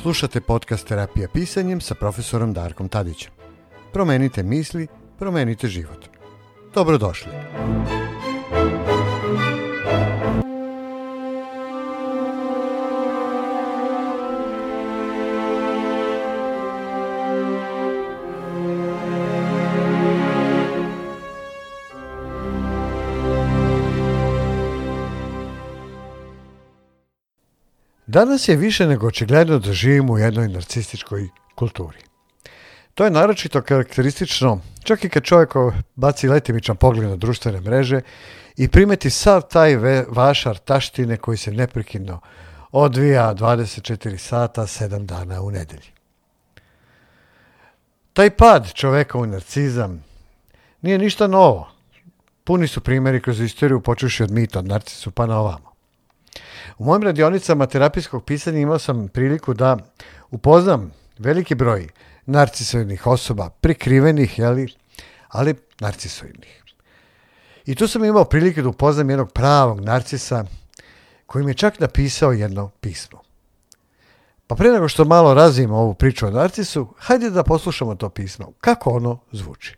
Slušate podcast Terapija pisanjem sa profesorom Darkom Tadićem. Promenite misli, promenite život. Dobrodošli. Dobrodošli. Danas je više nego očigledno da živimo u jednoj narcističkoj kulturi. To je naročito karakteristično, čak i kad čovjek baci letimičan pogled na društvene mreže i primeti sav taj vašar taštine koji se neprekidno odvija 24 sata, 7 dana u nedelji. Taj pad čoveka u narcizam nije ništa novo. Puni su primeri kroz istoriju počuši od mita, od narcisu pa na ovamo. U mojim radionicama terapijskog pisanja imao sam priliku da upoznam veliki broj narcisoidnih osoba, prikrivenih, jeli, ali narcisoidnih. I tu sam imao prilike da upoznam jednog pravog narcisa koji mi je čak napisao jedno pismo. Pa pre nego što malo razvijemo ovu priču o narcisu, hajde da poslušamo to pismo, kako ono zvuči.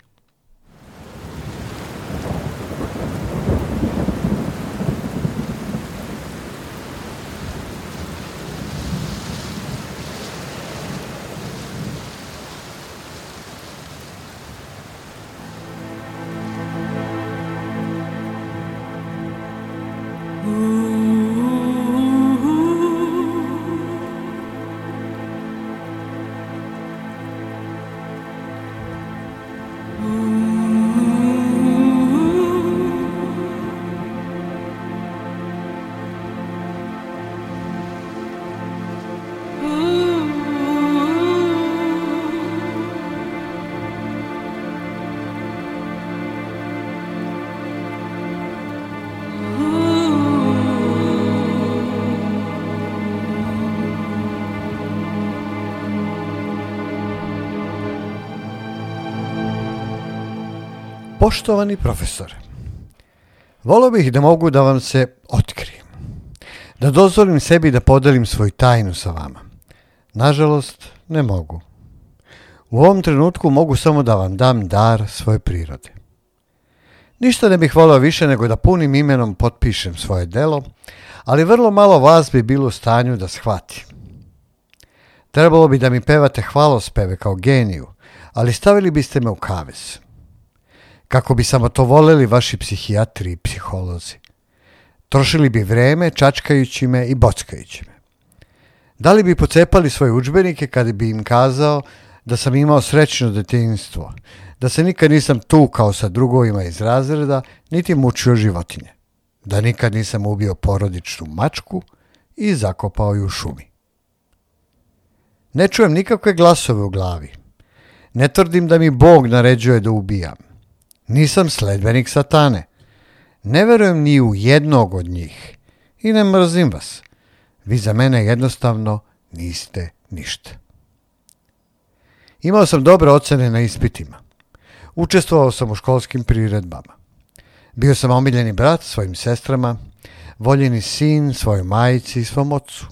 Poštovani profesore, volio bih da mogu da vam se otkrijem, da dozvolim sebi da podelim svoju tajnu sa vama. Nažalost, ne mogu. U ovom trenutku mogu samo da vam dam dar svoje prirode. Ništa ne bih volio više nego da punim imenom potpišem svoje delo, ali vrlo malo vas bi bilo u stanju da shvati. Trebalo bi da mi pevate hvalospeve kao geniju, ali stavili biste me u kavez kako bi samo to voleli vaši psihijatri i psiholozi. Trošili bi vreme čačkajući me i bockajući me. Da li bi pocepali svoje učbenike kada bi im kazao da sam imao srećno detinjstvo, da se nikad nisam tu kao sa drugovima iz razreda, niti mučio životinje, da nikad nisam ubio porodičnu mačku i zakopao ju u šumi. Ne čujem nikakve glasove u glavi. Ne tvrdim da mi Bog naređuje da ubijam. Nisam sledbenik satane. Ne verujem ni u jednog od njih. I ne mrzim vas. Vi za mene jednostavno niste ništa. Imao sam dobre ocene na ispitima. Učestvovao sam u školskim priredbama. Bio sam omiljeni brat svojim sestrama, voljeni sin svojoj majici i svom ocu.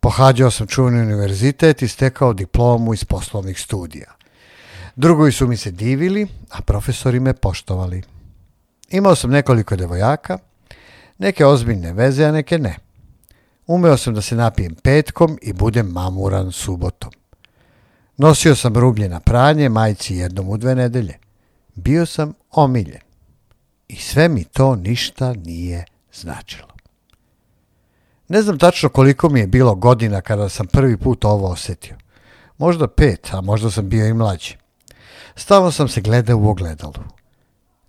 Pohađao sam čuveni univerzitet i stekao diplomu iz poslovnih studija – Drugovi su mi se divili, a profesori me poštovali. Imao sam nekoliko devojaka, neke ozbiljne veze, a neke ne. Umeo sam da se napijem petkom i budem mamuran subotom. Nosio sam rublje na pranje, majci jednom u dve nedelje. Bio sam omiljen. I sve mi to ništa nije značilo. Ne znam tačno koliko mi je bilo godina kada sam prvi put ovo osetio. Možda pet, a možda sam bio i mlađi. Stalno sam se gledao u ogledalu.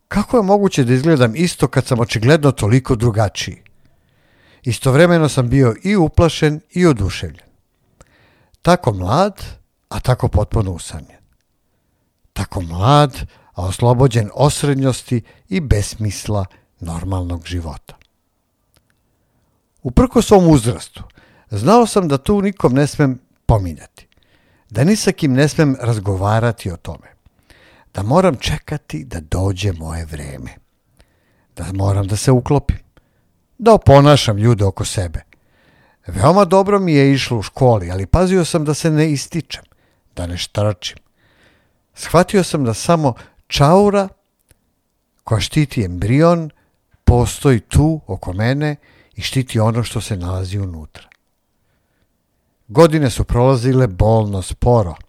Kako je moguće da izgledam isto kad sam očigledno toliko drugačiji? Istovremeno sam bio i uplašen i oduševljen. Tako mlad, a tako potpuno usamljen. Tako mlad, a oslobođen osrednjosti i besmisla normalnog života. Uprko svom uzrastu, znao sam da tu nikom ne smem pominjati, da ni sa kim ne smem razgovarati o tome da moram čekati da dođe moje vreme. Da moram da se uklopim. Da oponašam ljude oko sebe. Veoma dobro mi je išlo u školi, ali pazio sam da se ne ističem, da ne štračim. Shvatio sam da samo čaura koja štiti embrion postoji tu oko mene i štiti ono što se nalazi unutra. Godine su prolazile bolno sporo –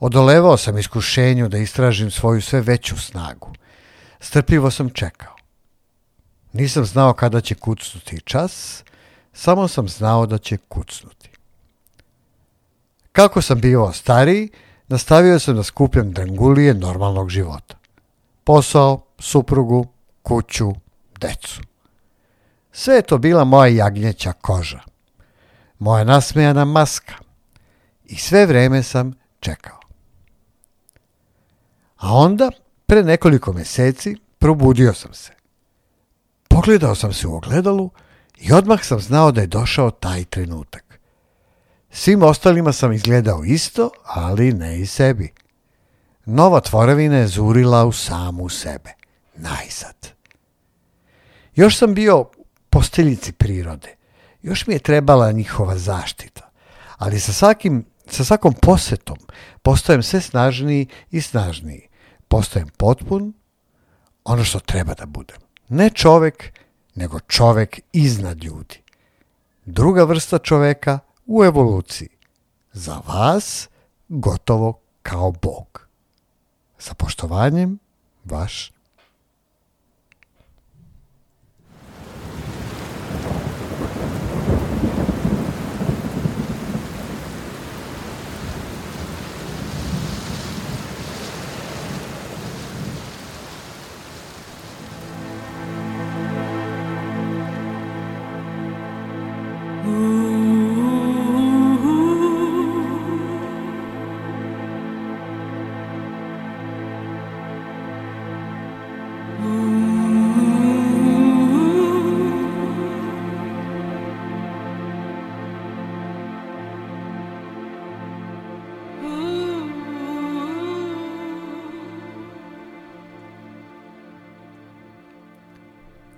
Odolevao sam iskušenju da istražim svoju sve veću snagu. Strpljivo sam čekao. Nisam znao kada će kucnuti čas, samo sam znao da će kucnuti. Kako sam bio stariji, nastavio sam da skupljam drangulije normalnog života. Posao, suprugu, kuću, decu. Sve je to bila moja jagnjeća koža, moja nasmejana maska i sve vreme sam čekao. A onda, pre nekoliko meseci, probudio sam se. Pogledao sam se u ogledalu i odmah sam znao da je došao taj trenutak. Svim ostalima sam izgledao isto, ali ne i sebi. Nova tvoravina je zurila u samu sebe. Najsad. Još sam bio posteljici prirode. Još mi je trebala njihova zaštita. Ali sa svakim Sa svakom posetom postajem sve snažniji i snažniji. Postajem potpun ono što treba da budem. Ne čovek, nego čovek iznad ljudi. Druga vrsta čoveka u evoluciji. Za vas gotovo kao Bog. Sa poštovanjem, vaš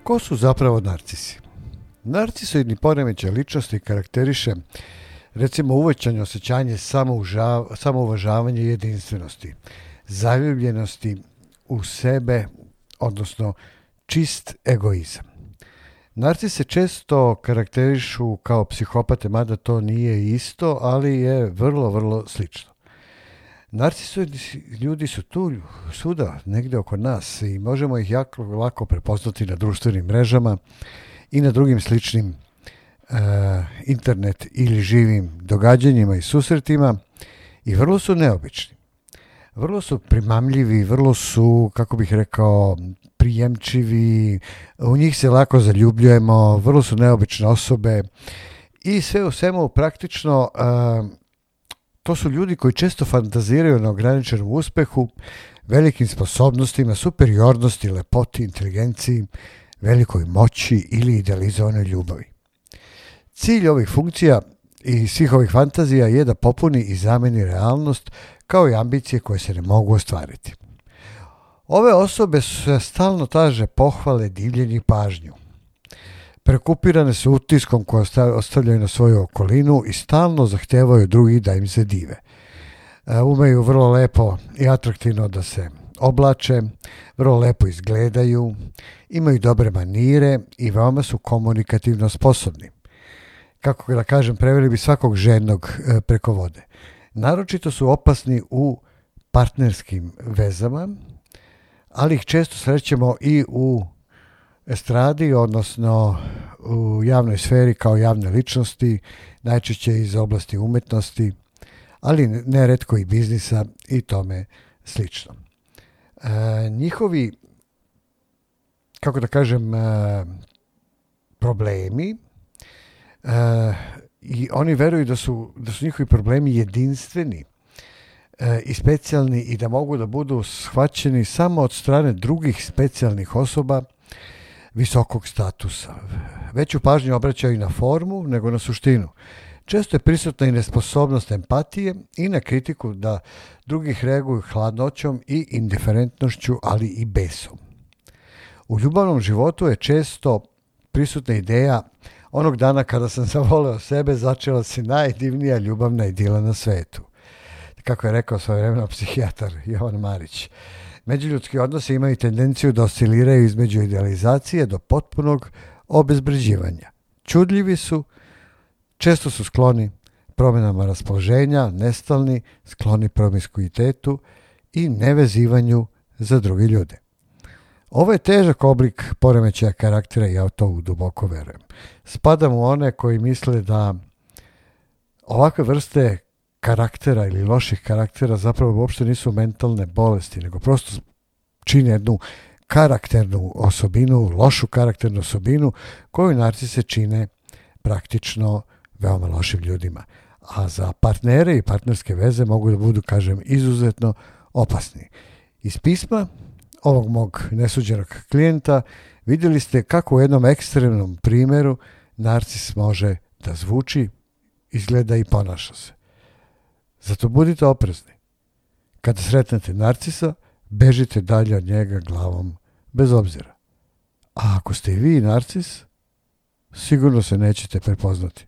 Ko su zapravo narcisi? Narcisoidni poremećaj ličnosti karakteriše recimo uvećanje osjećanje samouvažavanja i jedinstvenosti, zaljubljenosti u sebe, odnosno čist egoizam. Narci se često karakterišu kao psihopate, mada to nije isto, ali je vrlo, vrlo slično. Narcisoidni ljudi su tu svuda, negde oko nas i možemo ih jako lako prepoznati na društvenim mrežama, i na drugim sličnim e, internet ili živim događanjima i susretima i vrlo su neobični. Vrlo su primamljivi, vrlo su, kako bih rekao, prijemčivi, u njih se lako zaljubljujemo, vrlo su neobične osobe i sve u svemu praktično e, to su ljudi koji često fantaziraju na ograničenom uspehu, velikim sposobnostima, superiornosti, lepoti, inteligenciji, velikoj moći ili idealizovanoj ljubavi. Cilj ovih funkcija i svih ovih fantazija je da popuni i zameni realnost kao i ambicije koje se ne mogu ostvariti. Ove osobe su stalno traže pohvale, divljenje i pažnju. Prekupirane su utiskom koje ostavljaju na svoju okolinu i stalno zahtevaju drugih da im se dive. E, umeju vrlo lepo i atraktivno da se oblače, vrlo lepo izgledaju, imaju dobre manire i veoma su komunikativno sposobni. Kako da kažem, preveli bi svakog ženog e, preko vode. Naročito su opasni u partnerskim vezama, ali ih često srećemo i u estradi, odnosno u javnoj sferi kao javne ličnosti, najčešće iz oblasti umetnosti, ali neretko i biznisa i tome slično. E, njihovi, kako da kažem, e, problemi e, i oni veruju da su, da su njihovi problemi jedinstveni e, i specijalni i da mogu da budu shvaćeni samo od strane drugih specijalnih osoba visokog statusa. Veću pažnju obraćaju na formu nego na suštinu. Često je prisutna i nesposobnost empatije i na kritiku da drugih reaguju hladnoćom i indiferentnošću, ali i besom. U ljubavnom životu je često prisutna ideja onog dana kada sam zavoleo sebe začela se najdivnija ljubavna idila na svetu. Kako je rekao svoje vremena psihijatar Jovan Marić. Međuljudski odnosi imaju tendenciju da osciliraju između idealizacije do potpunog obezbređivanja. Čudljivi su, Često su skloni promenama raspoloženja, nestalni, skloni promiskuitetu i nevezivanju za druge ljude. Ovo je težak oblik poremećaja karaktera i ja u to duboko verujem. Spadam u one koji misle da ovakve vrste karaktera ili loših karaktera zapravo uopšte nisu mentalne bolesti, nego prosto čine jednu karakternu osobinu, lošu karakternu osobinu koju narcise čine praktično veoma lošim ljudima. A za partnere i partnerske veze mogu da budu, kažem, izuzetno opasni. Iz pisma ovog mog nesuđenog klijenta videli ste kako u jednom ekstremnom primeru narcis može da zvuči, izgleda i ponaša se. Zato budite oprezni. Kada sretnete narcisa, bežite dalje od njega glavom, bez obzira. A ako ste i vi narcis, sigurno se nećete prepoznati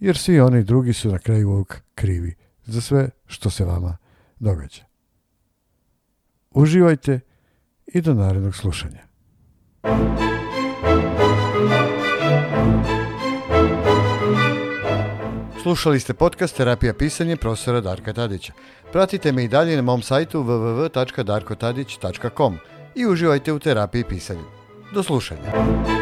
jer svi oni drugi su na kraju ovog krivi za sve što se vama događa. Uživajte i do narednog slušanja. Slušali ste podcast Terapija pisanje profesora Darka Tadića. Pratite me i dalje na mom sajtu www.darkotadić.com i uživajte u terapiji pisanja. Do slušanja.